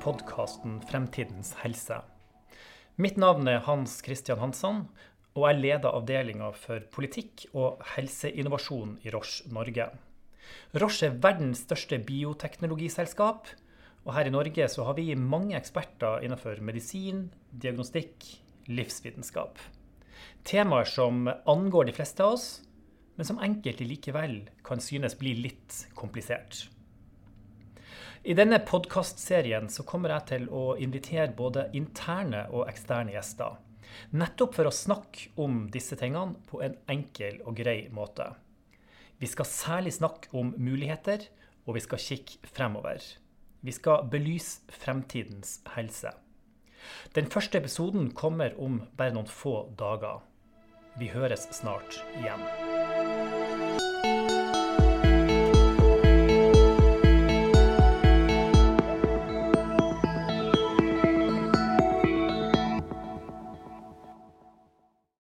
podkasten Fremtidens helse. Mitt navn er Hans Christian Hansson, og jeg leder avdelinga for politikk og helseinnovasjon i Roche Norge. Roche er verdens største bioteknologiselskap, og her i Norge så har vi mange eksperter innenfor medisin, diagnostikk, livsvitenskap. Temaer som angår de fleste av oss, men som enkelte likevel kan synes bli litt komplisert. I denne podkastserien kommer jeg til å invitere både interne og eksterne gjester. Nettopp for å snakke om disse tingene på en enkel og grei måte. Vi skal særlig snakke om muligheter, og vi skal kikke fremover. Vi skal belyse fremtidens helse. Den første episoden kommer om bare noen få dager. Vi høres snart igjen.